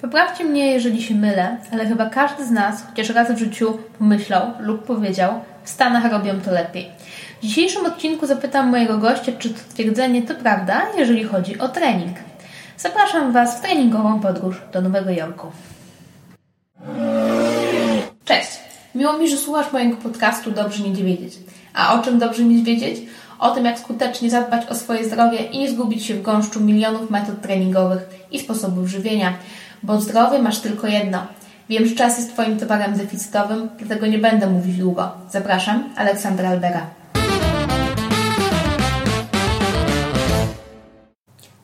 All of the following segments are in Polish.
Poprawcie mnie, jeżeli się mylę, ale chyba każdy z nas chociaż raz w życiu pomyślał lub powiedział, w Stanach robią to lepiej. W dzisiejszym odcinku zapytam mojego gościa, czy to twierdzenie to prawda, jeżeli chodzi o trening. Zapraszam Was w treningową podróż do Nowego Jorku. Cześć! Miło mi, że słuchasz mojego podcastu Dobrze Mieć Wiedzieć. A o czym dobrze mieć wiedzieć? O tym, jak skutecznie zadbać o swoje zdrowie i nie zgubić się w gąszczu milionów metod treningowych i sposobów żywienia. Bo zdrowie masz tylko jedno. Wiem, że czas jest Twoim towarem deficytowym, dlatego nie będę mówić długo. Zapraszam, Aleksandra Albera.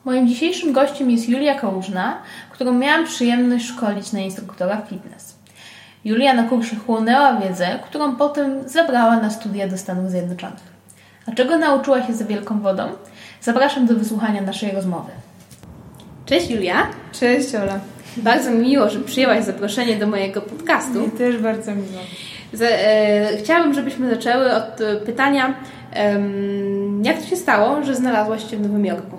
Moim dzisiejszym gościem jest Julia Kałużna, którą miałam przyjemność szkolić na instruktora fitness. Julia na kursie chłonęła wiedzę, którą potem zabrała na studia do Stanów Zjednoczonych. A czego nauczyła się za wielką wodą? Zapraszam do wysłuchania naszej rozmowy. Cześć Julia. Cześć Ola. Bardzo mi miło, że przyjęłaś zaproszenie do mojego podcastu. Mi też bardzo miło. e, chciałabym, żebyśmy zaczęły od e, pytania, e, jak to się stało, że znalazłaś się w Nowym Jorku?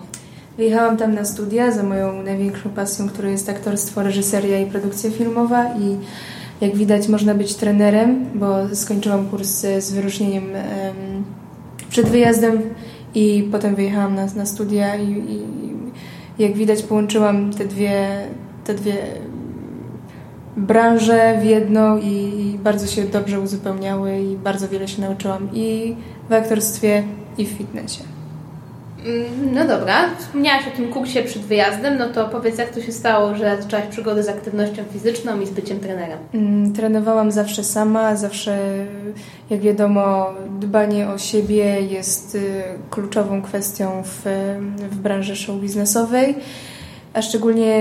Wyjechałam tam na studia za moją największą pasją, którą jest aktorstwo, reżyseria i produkcja filmowa i jak widać można być trenerem, bo skończyłam kurs z wyróżnieniem przed wyjazdem i potem wyjechałam na, na studia i, i jak widać połączyłam te dwie, te dwie branże w jedną i bardzo się dobrze uzupełniały i bardzo wiele się nauczyłam i w aktorstwie i w fitnessie. Mm, no dobra, wspomniałaś o tym kursie przed wyjazdem, no to powiedz jak to się stało, że zaczęłaś przygodę z aktywnością fizyczną i z byciem trenerem? Mm, trenowałam zawsze sama, zawsze jak wiadomo dbanie o siebie jest y, kluczową kwestią w, w branży show biznesowej a szczególnie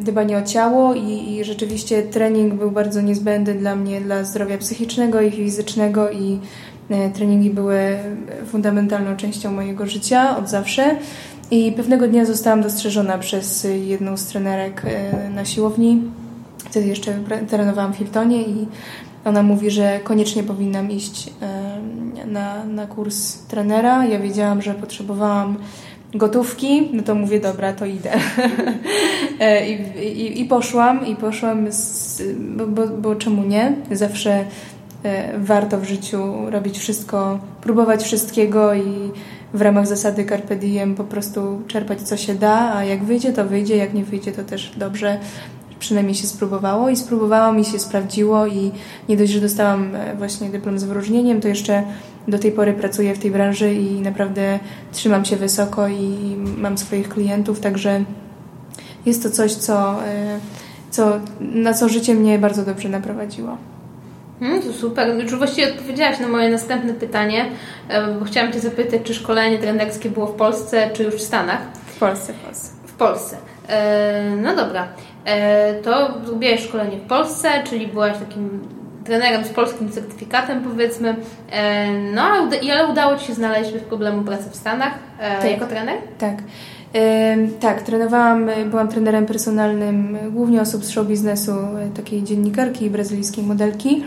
dbanie o ciało i, i, rzeczywiście trening był bardzo niezbędny dla mnie, dla zdrowia psychicznego i fizycznego i E, treningi były fundamentalną częścią mojego życia od zawsze. I pewnego dnia zostałam dostrzeżona przez jedną z trenerek e, na siłowni. Wtedy jeszcze trenowałam w Hiltonie i ona mówi, że koniecznie powinnam iść e, na, na kurs trenera. Ja wiedziałam, że potrzebowałam gotówki, no to mówię, dobra, to idę. I, i, I, poszłam, i poszłam, z, bo, bo, bo czemu nie? Zawsze E, warto w życiu robić wszystko, próbować wszystkiego i w ramach zasady Carpe Diem po prostu czerpać co się da, a jak wyjdzie, to wyjdzie, jak nie wyjdzie, to też dobrze. Przynajmniej się spróbowało i spróbowałam i się sprawdziło i nie dość, że dostałam e, właśnie dyplom z wyróżnieniem, to jeszcze do tej pory pracuję w tej branży i naprawdę trzymam się wysoko i mam swoich klientów, także jest to coś, co, e, co, na co życie mnie bardzo dobrze naprowadziło. Hmm, to super. Już właściwie odpowiedziałaś na moje następne pytanie, e, bo chciałam Cię zapytać, czy szkolenie trenerskie było w Polsce, czy już w Stanach? W Polsce, w Polsce. W Polsce. E, no dobra. E, to zrobiłaś szkolenie w Polsce, czyli byłaś takim trenerem z polskim certyfikatem, powiedzmy. No, ale udało Ci się znaleźć bez problemu pracę w Stanach tak. jako trener? Tak. Tak, trenowałam, byłam trenerem personalnym głównie osób z show biznesu, takiej dziennikarki i brazylijskiej modelki.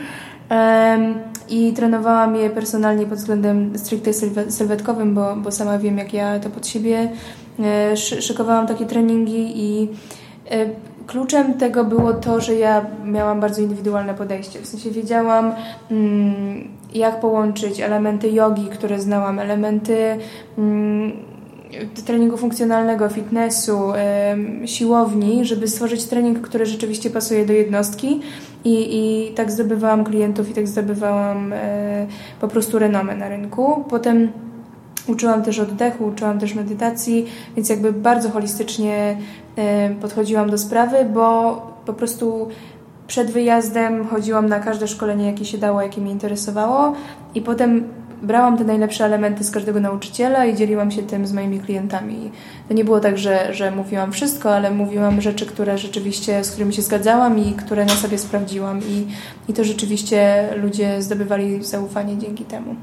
I trenowałam je personalnie pod względem stricte sylwetkowym, bo, bo sama wiem, jak ja to pod siebie e, szykowałam takie treningi i e, kluczem tego było to, że ja miałam bardzo indywidualne podejście. W sensie wiedziałam, mm, jak połączyć elementy jogi, które znałam, elementy mm, treningu funkcjonalnego, fitnessu, siłowni, żeby stworzyć trening, który rzeczywiście pasuje do jednostki i, i tak zdobywałam klientów i tak zdobywałam e, po prostu renomę na rynku. Potem uczyłam też oddechu, uczyłam też medytacji, więc jakby bardzo holistycznie podchodziłam do sprawy, bo po prostu przed wyjazdem chodziłam na każde szkolenie, jakie się dało, jakie mnie interesowało i potem brałam te najlepsze elementy z każdego nauczyciela i dzieliłam się tym z moimi klientami. To nie było tak, że, że mówiłam wszystko, ale mówiłam rzeczy, które rzeczywiście, z którymi się zgadzałam i które na sobie sprawdziłam i, i to rzeczywiście ludzie zdobywali zaufanie dzięki temu.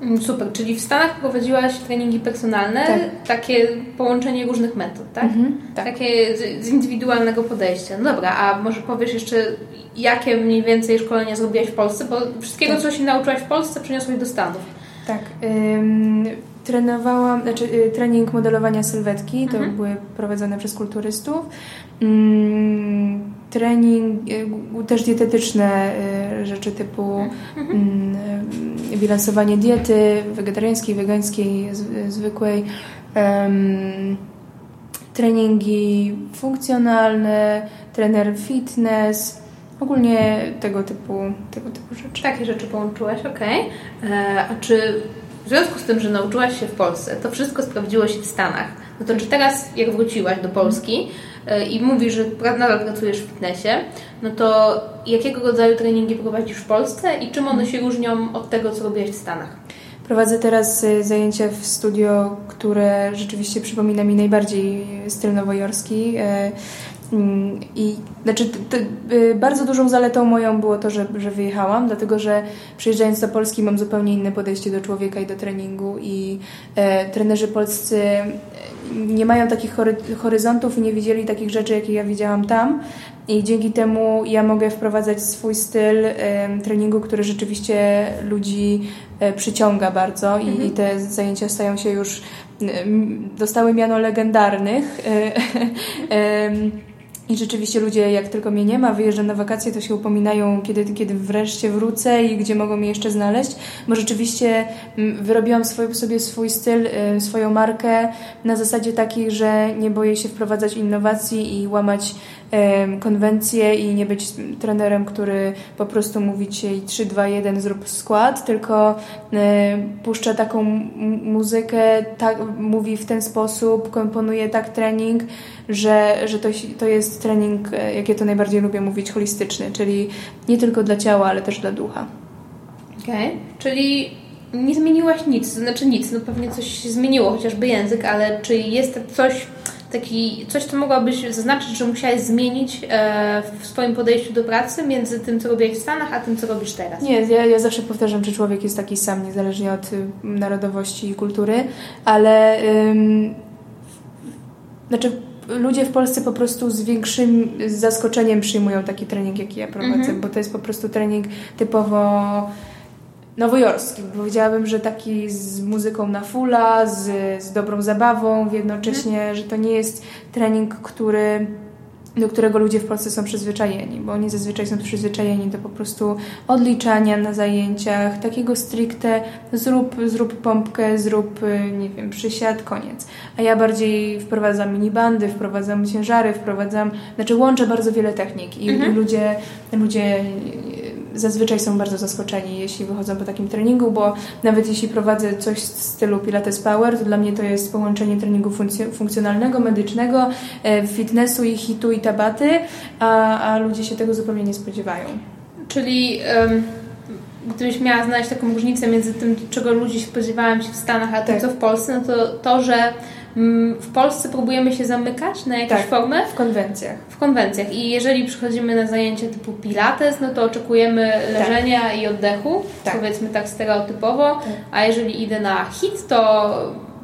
Mm, super, czyli w Stanach prowadziłaś treningi personalne, tak. takie połączenie różnych metod, tak? Mhm, tak. Takie z, indywidualnego podejścia. No dobra, a może powiesz jeszcze, jakie mniej więcej szkolenia zrobiłaś w Polsce? Bo wszystkiego, tak. co się nauczyłaś w Polsce, przeniosłaś do Stanów. Tak. Trenowałam, znaczy y, trening modelowania sylwetki, to mhm. były prowadzone przez kulturystów. Mm, trening, y, też dietetyczne y, rzeczy typu mhm. Mm, bilansowanie diety wegetariańskiej, wegańskiej, zwykłej. treningi funkcjonalne, trener fitness, ogólnie tego typu, tego typu rzeczy. Takie rzeczy połączyłaś, okej. Okay. E, a czy w związku z tym, że nauczyłaś się w Polsce, to wszystko sprawdziło się w Stanach. No to czy teraz, jak wróciłaś do Polski e, i mówisz, że nadal pracujesz w fitnessie, no to jakiego rodzaju treningi prowadzisz w Polsce i czym one się różnią od tego, co robiłaś w Stanach? Prowadzę teraz e, zajęcia w studio, które rzeczywiście przypomina mi najbardziej styl nowojorski. E, Mm, I znaczy, y, bardzo dużą zaletą moją było to, że, że wyjechałam, dlatego że przyjeżdżając do Polski mam zupełnie inne podejście do człowieka i do treningu i e, trenerzy polscy e, nie mają takich hory, horyzontów i nie widzieli takich rzeczy, jakie ja widziałam tam. I dzięki temu ja mogę wprowadzać swój styl e, treningu, który rzeczywiście ludzi e, przyciąga bardzo i, mhm. i te zajęcia stają się już, dostały miano legendarnych. I rzeczywiście ludzie, jak tylko mnie nie ma, wyjeżdżam na wakacje, to się upominają, kiedy, kiedy wreszcie wrócę i gdzie mogą mnie jeszcze znaleźć, bo rzeczywiście mm, wyrobiłam swój, sobie swój styl, y, swoją markę na zasadzie takiej, że nie boję się wprowadzać innowacji i łamać konwencje i nie być trenerem, który po prostu mówi ci 3, 2, 1 zrób skład, tylko puszcza taką muzykę, tak, mówi w ten sposób, komponuje tak trening, że, że to, to jest trening, e, jak ja to najbardziej lubię mówić, holistyczny, czyli nie tylko dla ciała, ale też dla ducha. Okej, okay. czyli nie zmieniłaś nic, znaczy nic, no pewnie coś się zmieniło, chociażby język, ale czy jest coś taki, coś, co mogłabyś zaznaczyć, że musiałaś zmienić e, w swoim podejściu do pracy między tym, co robiłeś w Stanach, a tym, co robisz teraz? Nie, ja, ja zawsze powtarzam, że człowiek jest taki sam, niezależnie od y, narodowości i kultury, ale ym, znaczy ludzie w Polsce po prostu z większym zaskoczeniem przyjmują taki trening, jaki ja prowadzę, mm -hmm. bo to jest po prostu trening typowo nowojorskim. Powiedziałabym, że taki z muzyką na fulla, z, z dobrą zabawą, jednocześnie, mhm. że to nie jest trening, który do którego ludzie w Polsce są przyzwyczajeni, bo oni zazwyczaj są przyzwyczajeni do po prostu odliczania na zajęciach, takiego stricte zrób, zrób pompkę, zrób, nie wiem, przysiad, koniec. A ja bardziej wprowadzam minibandy, wprowadzam ciężary, wprowadzam, znaczy łączę bardzo wiele technik i mhm. ludzie, ludzie zazwyczaj są bardzo zaskoczeni, jeśli wychodzą po takim treningu, bo nawet jeśli prowadzę coś w stylu Pilates Power, to dla mnie to jest połączenie treningu funkcjonalnego, medycznego, e, fitnessu i hitu i tabaty, a, a ludzie się tego zupełnie nie spodziewają. Czyli um, gdybyś miała znaleźć taką różnicę między tym, czego ludzie się spodziewają się w Stanach, a tym, tak. co w Polsce, no to to, że w Polsce próbujemy się zamykać na jakieś tak, formy. W konwencjach. W konwencjach. I jeżeli przychodzimy na zajęcia typu pilates, no to oczekujemy leżenia tak. i oddechu, tak. powiedzmy tak stereotypowo, tak. a jeżeli idę na hit, to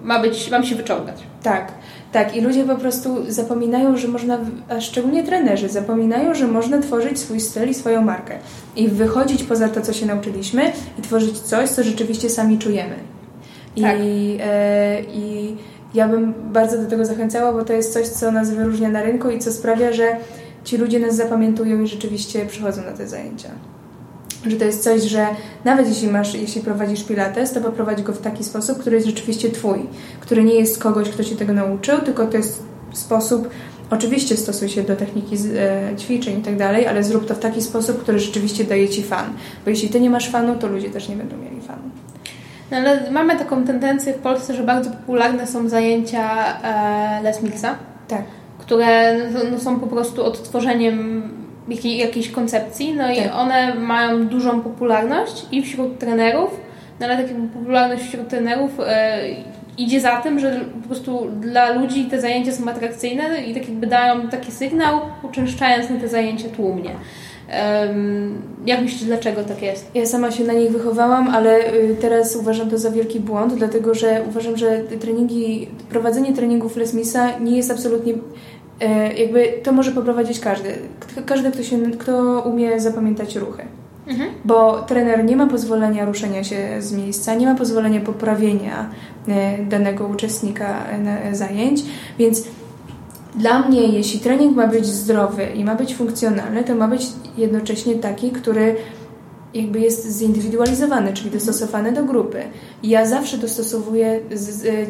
ma być, mam się wyczołgać. Tak. Tak, i ludzie po prostu zapominają, że można, a szczególnie trenerzy, zapominają, że można tworzyć swój styl i swoją markę. I wychodzić poza to, co się nauczyliśmy i tworzyć coś, co rzeczywiście sami czujemy. Tak. I, e, i ja bym bardzo do tego zachęcała, bo to jest coś, co nas wyróżnia na rynku i co sprawia, że ci ludzie nas zapamiętują i rzeczywiście przychodzą na te zajęcia. Że to jest coś, że nawet jeśli masz, jeśli prowadzisz pilates, to poprowadź go w taki sposób, który jest rzeczywiście twój, który nie jest kogoś, kto ci tego nauczył, tylko to jest sposób, oczywiście stosuj się do techniki e, ćwiczeń i tak dalej, ale zrób to w taki sposób, który rzeczywiście daje ci fan. Bo jeśli ty nie masz fanu, to ludzie też nie będą mieli fanu. No ale mamy taką tendencję w Polsce, że bardzo popularne są zajęcia e, Les Millsa. Tak. Które no, no, są po prostu odtworzeniem jakiej, jakiejś koncepcji, no tak. i one mają dużą popularność i wśród trenerów, no ale taka popularność wśród trenerów e, idzie za tym, że po prostu dla ludzi te zajęcia są atrakcyjne i tak jakby dają taki sygnał, uczęszczając na te zajęcia tłumnie. Jak myślisz, dlaczego tak jest? Ja sama się na nich wychowałam, ale y, teraz uważam to za wielki błąd, dlatego że uważam, że treningi, prowadzenie treningów Les Misa nie jest absolutnie e, jakby to może poprowadzić każdy. Każdy, kto, się, kto umie zapamiętać ruchy. Mhm. Bo trener nie ma pozwolenia ruszenia się z miejsca, nie ma pozwolenia poprawienia e, danego uczestnika e, zajęć, więc dla mnie, jeśli trening ma być zdrowy i ma być funkcjonalny, to ma być jednocześnie taki, który jakby jest zindywidualizowany, czyli dostosowany do grupy. Ja zawsze dostosowuję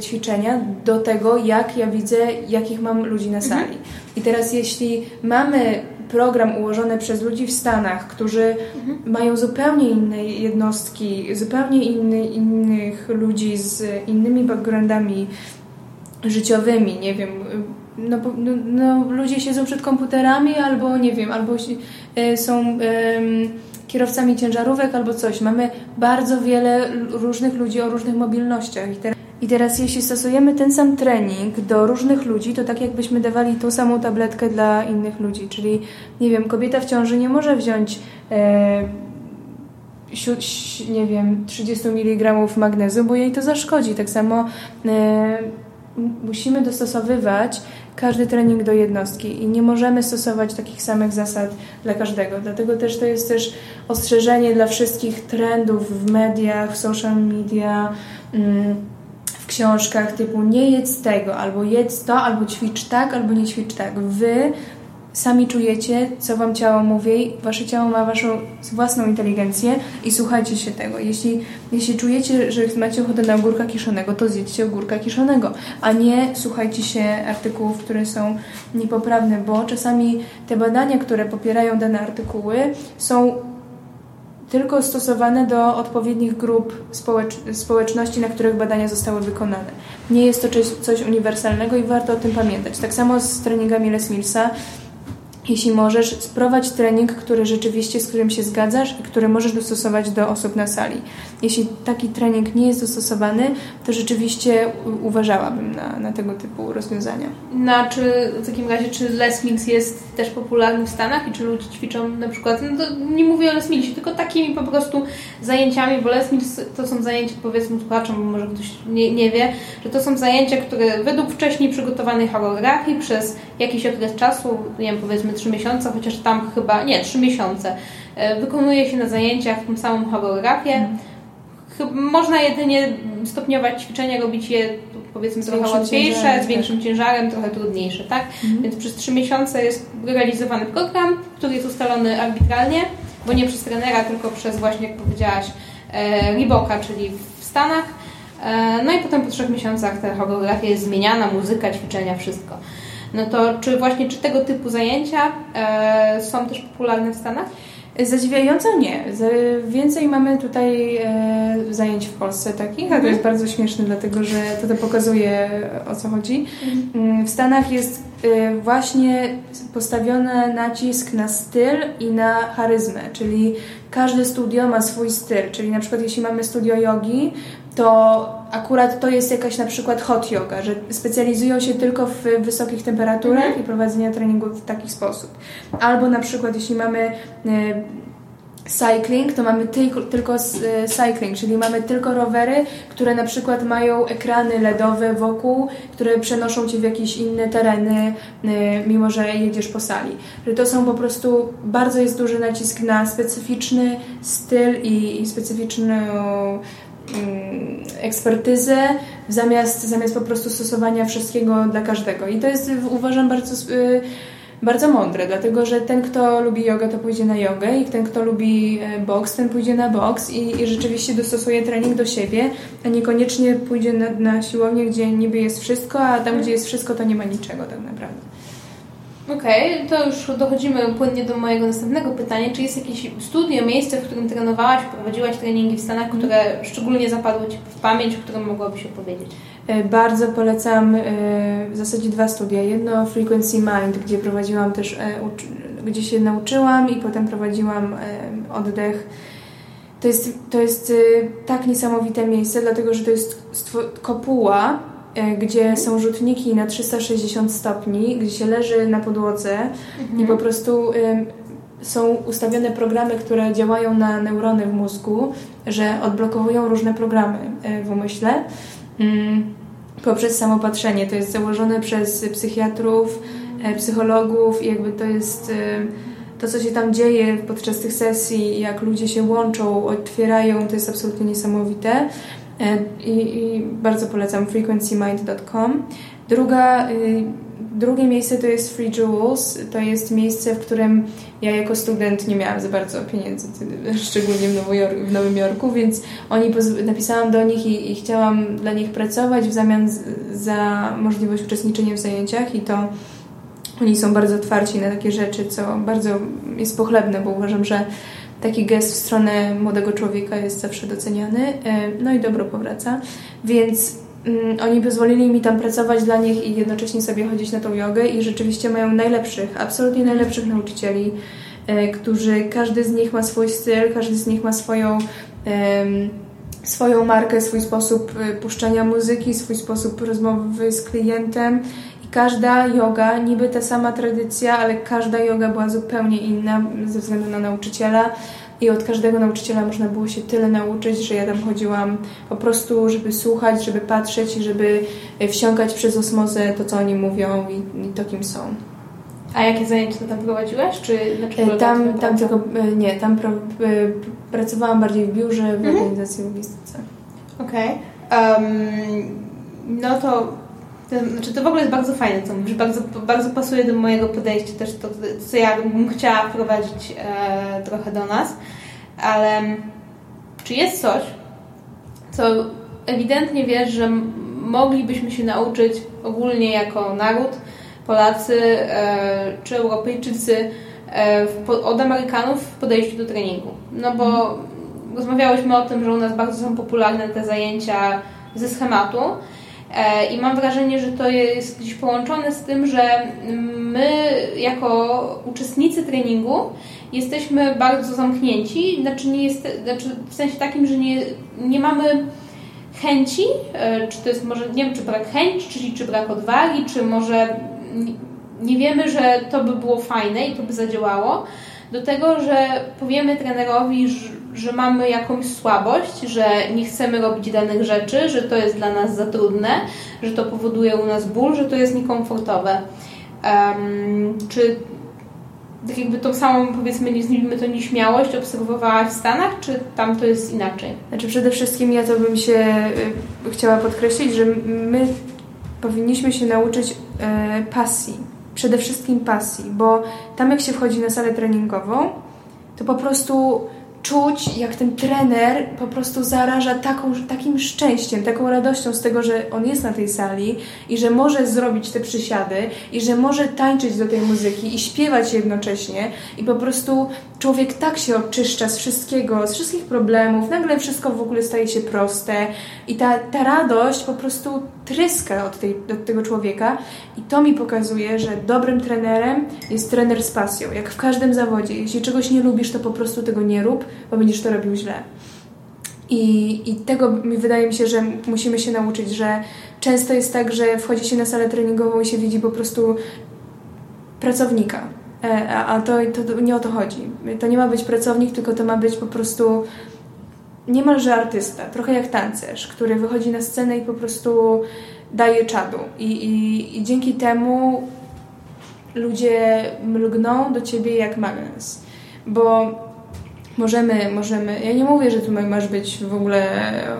ćwiczenia do tego, jak ja widzę, jakich mam ludzi na sali. Mhm. I teraz jeśli mamy program ułożony przez ludzi w Stanach, którzy mhm. mają zupełnie inne jednostki, zupełnie inny, innych ludzi z innymi backgroundami życiowymi, nie wiem, no, no, no ludzie siedzą przed komputerami albo, nie wiem, albo y, są... Y, kierowcami ciężarówek albo coś. Mamy bardzo wiele różnych ludzi o różnych mobilnościach. I teraz, jeśli stosujemy ten sam trening do różnych ludzi, to tak jakbyśmy dawali tą samą tabletkę dla innych ludzi. Czyli, nie wiem, kobieta w ciąży nie może wziąć e, nie wiem, 30 mg magnezu, bo jej to zaszkodzi. Tak samo e, musimy dostosowywać każdy trening do jednostki i nie możemy stosować takich samych zasad dla każdego. Dlatego też to jest też ostrzeżenie dla wszystkich trendów w mediach, w social media, mm, w książkach typu nie jedz tego, albo jedz to, albo ćwicz tak, albo nie ćwicz tak. Wy sami czujecie, co wam ciało mówi, wasze ciało ma waszą własną inteligencję i słuchajcie się tego. Jeśli, jeśli czujecie, że macie ochotę na ogórka kiszonego, to zjedźcie ogórka kiszonego, a nie słuchajcie się artykułów, które są niepoprawne, bo czasami te badania, które popierają dane artykuły, są tylko stosowane do odpowiednich grup społecz społeczności, na których badania zostały wykonane. Nie jest to coś, coś uniwersalnego i warto o tym pamiętać. Tak samo z treningami Les Millsa jeśli możesz, sprowadź trening, który rzeczywiście, z którym się zgadzasz i który możesz dostosować do osób na sali. Jeśli taki trening nie jest dostosowany, to rzeczywiście uważałabym na, na tego typu rozwiązania. No, czy w takim razie, czy Les Mills jest też popularny w Stanach i czy ludzie ćwiczą na przykład, no nie mówię o Les tylko takimi po prostu zajęciami, bo Les Mills to są zajęcia, powiedzmy słuchaczom, bo może ktoś nie, nie wie, że to są zajęcia, które według wcześniej przygotowanej choreografii przez jakiś okres czasu, nie wiem, powiedzmy powiedzmy 3 miesiące, chociaż tam chyba, nie, 3 miesiące, e, wykonuje się na zajęciach tą samą choreografię. Mm. Można jedynie stopniować ćwiczenia, robić je powiedzmy z trochę łatwiejsze, ciężarem, z większym tak. ciężarem, trochę trudniejsze, tak? Mhm. Więc przez 3 miesiące jest realizowany program, który jest ustalony arbitralnie, bo nie przez trenera, tylko przez właśnie, jak powiedziałaś, e, Riboka, czyli w Stanach. E, no i potem po trzech miesiącach ta choreografia jest zmieniana, muzyka, ćwiczenia, wszystko no to czy właśnie czy tego typu zajęcia e, są też popularne w Stanach? Zadziwiająco nie. Więcej mamy tutaj e, zajęć w Polsce takich, a to jest mhm. bardzo śmieszne, dlatego że to, to pokazuje o co chodzi. Mhm. Mm, w Stanach jest e, właśnie postawiony nacisk na styl i na charyzmę, czyli każde studio ma swój styl, czyli na przykład jeśli mamy studio jogi, to akurat to jest jakaś na przykład hot yoga, że specjalizują się tylko w wysokich temperaturach mhm. i prowadzenia treningu w taki sposób. Albo na przykład jeśli mamy e, cycling, to mamy tylko, tylko e, cycling, czyli mamy tylko rowery, które na przykład mają ekrany LEDowe wokół, które przenoszą Cię w jakieś inne tereny, e, mimo że jedziesz po sali. Że to są po prostu, bardzo jest duży nacisk na specyficzny styl i, specyficzną ekspertyzę zamiast, zamiast po prostu stosowania wszystkiego dla każdego. I to jest uważam bardzo, y, bardzo mądre, dlatego że ten, kto lubi jogę, to pójdzie na jogę i ten, kto lubi e, boks, ten pójdzie na boks i, i rzeczywiście dostosuje trening do siebie, a niekoniecznie pójdzie na, na siłownię, gdzie niby jest wszystko, a tam, gdzie jest wszystko, to nie ma niczego tak naprawdę. Okej, okay, to już dochodzimy płynnie do mojego następnego pytania. Czy jest jakieś studio, miejsce, w którym trenowałaś, prowadziłaś treningi w Stanach, mhm. które szczególnie zapadły Ci w pamięć, o którym mogłabyś opowiedzieć? E, bardzo polecam e, w zasadzie dwa studia. Jedno Frequency Mind, gdzie prowadziłam też, e, gdzie się nauczyłam i potem prowadziłam oddech. To jest, to jest tak niesamowite miejsce, dlatego że to jest kopuła, gdzie są rzutniki na 360 stopni, gdzie się leży na podłodze mhm. i po prostu są ustawione programy, które działają na neurony w mózgu, że odblokowują różne programy e, w umyśle mm, poprzez samopatrzenie. To jest założone przez psychiatrów, e, psychologów i jakby to jest to, co się tam dzieje podczas tych sesji, jak ludzie się łączą, otwierają, to jest absolutnie niesamowite. E, I, i bardzo polecam frequencymind.com. Druga, y, drugie miejsce to jest Free Jewels. To jest miejsce, w którym ja jako student nie miałam za bardzo pieniędzy, szczególnie w, Nowo Jorku, w Nowym Jorku, więc oni napisałam do nich i, i chciałam dla nich pracować w zamian za możliwość uczestniczenia w zajęciach i to oni są bardzo otwarci na takie rzeczy, co bardzo jest pochlebne, bo uważam, że taki gest w stronę młodego człowieka jest zawsze doceniany, e, no i dobro powraca, więc mm, oni pozwolili mi tam pracować dla nich i jednocześnie sobie chodzić na tą jogę i rzeczywiście mają najlepszych, absolutnie najlepszych nauczycieli, e, którzy, każdy z nich ma swój styl, każdy z nich ma swoją swoją markę, swój sposób e, puszczania muzyki, swój sposób rozmowy z klientem każda yoga, niby ta sama tradycja, ale każda yoga była zupełnie inna ze względu na nauczyciela. I od każdego nauczyciela można było się tyle nauczyć, że ja tam chodziłam po prostu, żeby słuchać, żeby patrzeć i żeby wsiąkać przez osmozę to, co oni mówią i, i to, kim są. A jakie zajęcia tam prowadziłaś? Czy e, tam, tam tylko, e, nie, tam pra, e, pracowałam bardziej w biurze, w mhm. organizacji logistyce. Okej. Okay. Um, no to to, znaczy to w ogóle jest bardzo fajne, co mówisz. Bardzo, bardzo pasuje do mojego podejścia też to, co ja bym chciała wprowadzić e, trochę do nas. Ale czy jest coś, co ewidentnie wiesz, że moglibyśmy się nauczyć ogólnie jako naród, Polacy e, czy Europejczycy e, w, od Amerykanów w podejściu do treningu? No bo mhm. rozmawiałyśmy o tym, że u nas bardzo są popularne te zajęcia ze schematu, I mam wrażenie, że to jest gdzieś połączone z tym, że my jako uczestnicy treningu jesteśmy bardzo zamknięci, znaczy, nie jest, znaczy w sensie takim, że nie, nie mamy chęci, e, czy to jest może, nie wiem, czy brak chęci, czyli czy brak odwagi, czy może nie wiemy, że to by było fajne i to by zadziałało, do tego, że powiemy trenerowi, że mamy jakąś słabość, że nie chcemy robić danych rzeczy, że to jest dla nas za trudne, że to powoduje u nas ból, że to jest niekomfortowe. Um, czy tak jakby tą samą, powiedzmy, nazwijmy to nieśmiałość obserwowałaś w Stanach, czy tam to jest inaczej? Znaczy przede wszystkim ja to bym się y, chciała podkreślić, że my powinniśmy się nauczyć y, pasji. Przede wszystkim pasji, bo tam jak się wchodzi na salę treningową, to po prostu czuć, jak ten trener po prostu zaraża taką, takim szczęściem, taką radością z tego, że on jest na tej sali i że może zrobić te przysiady i że może tańczyć do tej muzyki i śpiewać jednocześnie. I po prostu człowiek tak się oczyszcza z wszystkiego, z wszystkich problemów, nagle wszystko w ogóle staje się proste. I ta, ta radość po prostu tryska od, tej, od tego człowieka. I to mi pokazuje, że dobrym trenerem jest trener z pasją, jak w każdym zawodzie. Jeśli czegoś nie lubisz, to po prostu tego nie rób, bo będziesz to robił źle. I, I tego mi wydaje mi się, że musimy się nauczyć, że często jest tak, że wchodzi się na salę treningową i się widzi po prostu pracownika. E, a, to, to nie o to chodzi. To nie ma być pracownik, tylko to ma być po prostu niemalże artysta, trochę jak tancerz, który wychodzi na scenę i po prostu daje czadu. I, i, i dzięki temu ludzie mlgną do ciebie jak magnes. Bo możemy, możemy, ja nie mówię, że tu masz być w ogóle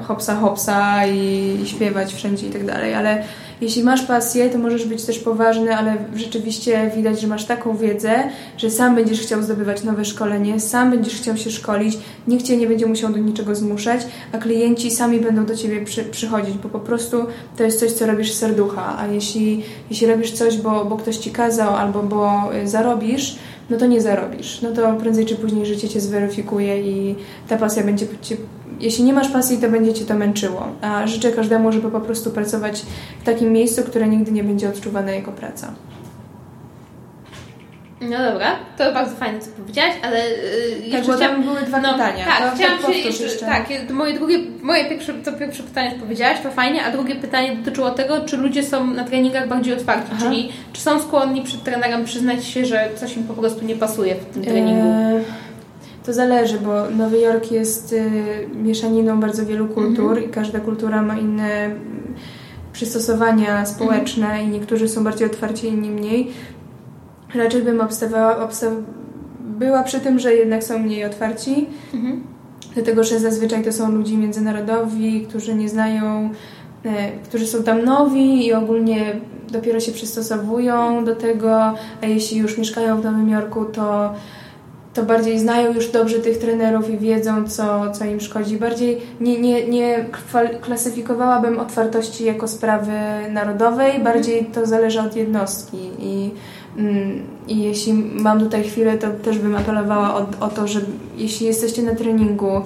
hopsa hopsa i śpiewać wszędzie i tak dalej, ale jeśli masz pasję, to możesz być też poważny, ale rzeczywiście widać, że masz taką wiedzę, że sam będziesz chciał zdobywać nowe szkolenie, sam będziesz chciał się szkolić, nikt cię nie będzie musiał do niczego zmuszać, a klienci sami będą do ciebie przy, przychodzić, bo po prostu to jest coś, co robisz z serducha, a jeśli, jeśli robisz coś, bo, bo ktoś ci kazał albo bo y, zarobisz, no to nie zarobisz. No to prędzej czy później życie cię zweryfikuje i ta pasja będzie cię jeśli nie masz pasji, to będzie cię to męczyło. A życzę każdemu, żeby po prostu pracować w takim miejscu, które nigdy nie będzie odczuwane jako praca. No dobra, to bardzo fajnie, co powiedziałaś, ale yy, tak, bo tam były dwa no, pytania. Tak, to chciałam tak się jeszcze, jeszcze, tak, moje drugie, moje pierwsze, to pierwsze pytanie powiedziałaś, to fajnie, a drugie pytanie dotyczyło tego, czy ludzie są na treningach bardziej otwarci, Aha. czyli czy są skłonni przed trenerem przyznać się, że coś im po prostu nie pasuje w tym treningu. Eee to zależy, bo Nowy Jork jest y, mieszaniną bardzo wielu kultur mhm. i każda kultura ma inne przystosowania społeczne mhm. i niektórzy są bardziej otwarci, inni mniej. Raczej bym obstawała, obstaw, była przy tym, że jednak są mniej otwarci. Mhm. Dlatego, że zazwyczaj to są ludzie międzynarodowi, którzy nie znają, e, którzy są tam nowi i ogólnie dopiero się przystosowują do tego, a jeśli już mieszkają w Nowym Jorku, to, to bardziej znają już dobrze tych trenerów i wiedzą, co, co im szkodzi. Bardziej nie, nie, nie klasyfikowałabym otwartości jako sprawy narodowej, bardziej to zależy od jednostki i i jeśli mam tutaj chwilę, to też bym apelowała o, o to, że jeśli jesteście na treningu,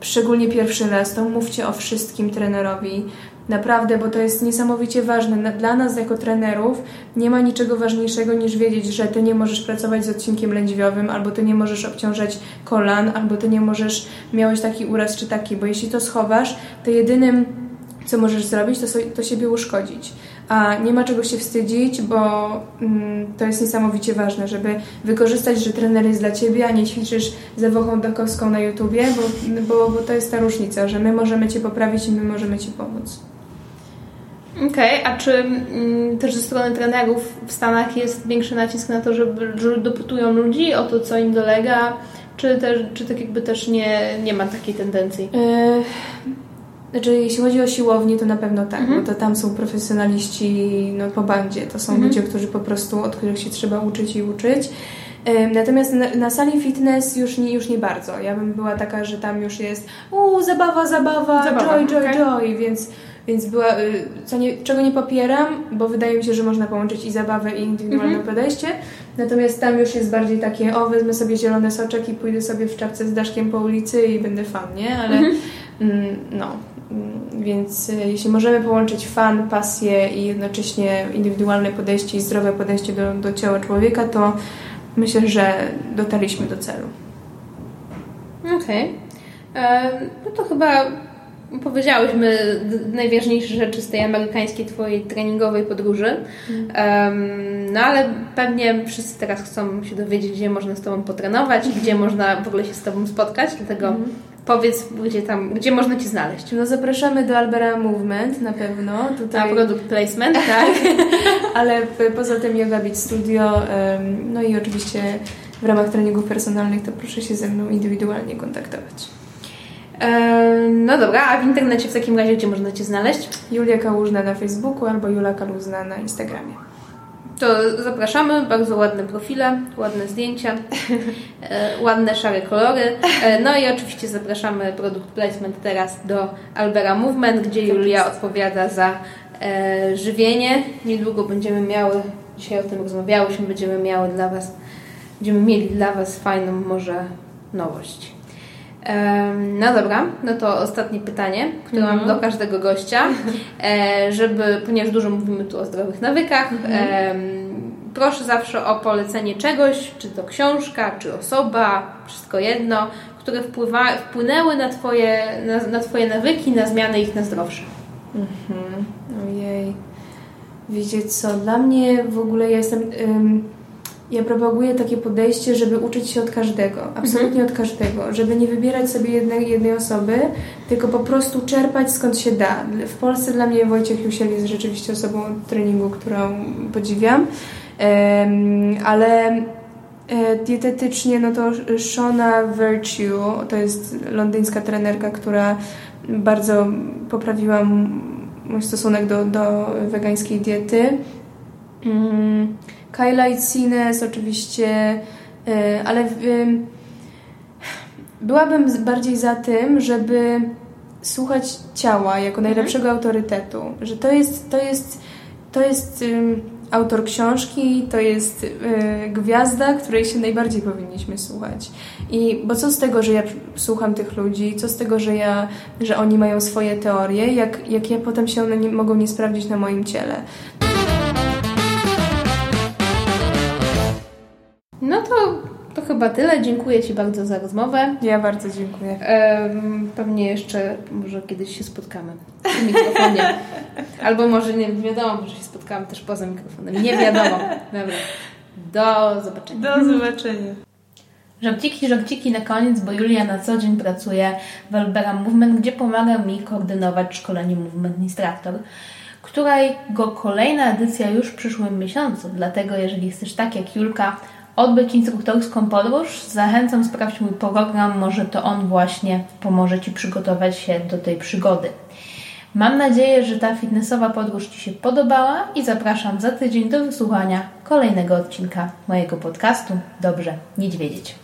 szczególnie pierwszy raz, to mówcie o wszystkim trenerowi. Naprawdę, bo to jest niesamowicie ważne. Dla nas jako trenerów nie ma niczego ważniejszego niż wiedzieć, że ty nie możesz pracować z odcinkiem lędźwiowym, albo ty nie możesz obciążać kolan, albo ty nie możesz, miałeś taki uraz czy taki, bo jeśli to schowasz, to jedynym co możesz zrobić, to, so- to siebie uszkodzić. A nie ma czego się wstydzić, bo mm, to jest niesamowicie ważne, żeby wykorzystać, że trener jest dla ciebie, a nie ćwiczysz ze Wochą Dakowską na YouTubie, bo, bo, bo to jest ta różnica, że my możemy cię poprawić i my możemy ci pomóc. Okej, a czy mm, też ze strony trenerów w Stanach jest większy nacisk na to, żeby, że dopytują ludzi o to, co im dolega, czy, też, czy tak jakby też nie, nie ma takiej tendencji? Yy, Znaczy, jeśli chodzi o siłownię, to na pewno tak, Mhm. bo to tam są profesjonaliści no, po bandzie. To są Mhm. ludzie, którzy po prostu, od których się trzeba uczyć i uczyć. Natomiast na, na sali fitness już nie, już nie bardzo. Ja bym była taka, że tam już jest uuu, zabawa, zabawa, Zabawa, joy, joy, okej. joy, więc, więc była, y, co nie, czego nie popieram, bo wydaje mi się, że można połączyć i zabawę, i indywidualne Mhm. podejście. Natomiast tam już jest bardziej takie, o, wezmę sobie zielony soczek i pójdę sobie w czapce z daszkiem po ulicy i będę fan, nie? Ale Mhm. Mm, No, więc y, jeśli możemy połączyć fan, pasję i jednocześnie indywidualne podejście i zdrowe podejście do, do ciała człowieka, to myślę, że dotarliśmy do celu. Okej. E, No to chyba powiedziałyśmy najważniejsze rzeczy z tej amerykańskiej twojej treningowej podróży. Em, No ale pewnie wszyscy teraz chcą się dowiedzieć, gdzie można z Tobą potrenować i gdzie można w ogóle się z Tobą spotkać, dlatego powiedz, gdzie tam, gdzie można Cię znaleźć. No zapraszamy do Albera Movement na pewno. Na Tutaj, produkt placement. tak, ale poza tym Yoga Beat Studio, no i oczywiście w ramach treningów personalnych to proszę się ze mną indywidualnie kontaktować. No dobra, a w internecie w takim razie gdzie można Cię znaleźć? Julia Kałużna na Facebooku albo Jula Kaluzna na Instagramie. To zapraszamy, bardzo ładne profile, ładne zdjęcia, e, ładne szare kolory. E, no i oczywiście zapraszamy produkt placement teraz do Albera Movement, gdzie Julia odpowiada za e, żywienie. Niedługo będziemy miały, dzisiaj o tym rozmawiałyśmy, będziemy miały dla Was, będziemy mieli dla Was fajną może nowość. No dobra, no to ostatnie pytanie, które mam do każdego gościa, e, żeby, ponieważ dużo mówimy tu o zdrowych nawykach, em, proszę zawsze o polecenie czegoś, czy to książka, czy osoba, wszystko jedno, które wpływa, wpłynęły na twoje, na, na twoje nawyki, na zmianę ich na zdrowsze. Mhm. Ojej. Wiecie co, dla mnie w ogóle ja jestem... Ym, ja propaguję takie podejście, żeby uczyć się od każdego, absolutnie od każdego, żeby nie wybierać sobie jednej, jednej osoby, tylko po prostu czerpać skąd się da. W Polsce dla mnie Wojciech Jusiel jest rzeczywiście osobą od treningu, którą podziwiam, Em, ale e, dietetycznie no to Shona Virtue, to jest londyńska trenerka, która bardzo poprawiła mój stosunek do, do wegańskiej diety. Mm, Kyla Itsines oczywiście, e, ale ym, byłabym bardziej za tym, żeby słuchać ciała jako najlepszego autorytetu, że to jest, to jest, to jest ym, autor książki, to jest y, gwiazda, której się najbardziej powinniśmy słuchać. I bo co z tego, że ja słucham tych ludzi, co z tego, że ja, że oni mają swoje teorie, jak, jak ja potem się one nie, mogą nie sprawdzić na moim ciele. No to, to chyba tyle. Dziękuję Ci bardzo za rozmowę. Ja bardzo dziękuję. Em, pewnie jeszcze może kiedyś się spotkamy w mikrofonie. Albo może nie wiadomo, może się spotkamy też poza mikrofonem. Nie wiadomo. Dobra. Do zobaczenia. Do zobaczenia. Żarciki, żarciki na koniec, bo Julia na co dzień pracuje w Albera Movement, gdzie pomaga mi koordynować szkolenie Movement Instructor, którego kolejna edycja już w przyszłym miesiącu. Dlatego jeżeli jesteś tak jak Julka, odbyć instruktorską podróż, zachęcam sprawdź mój program, może to on właśnie pomoże Ci przygotować się do tej przygody. Mam nadzieję, że ta fitnessowa podróż Ci się podobała i zapraszam za tydzień do wysłuchania kolejnego odcinka mojego podcastu Dobrze Niedźwiedzieć.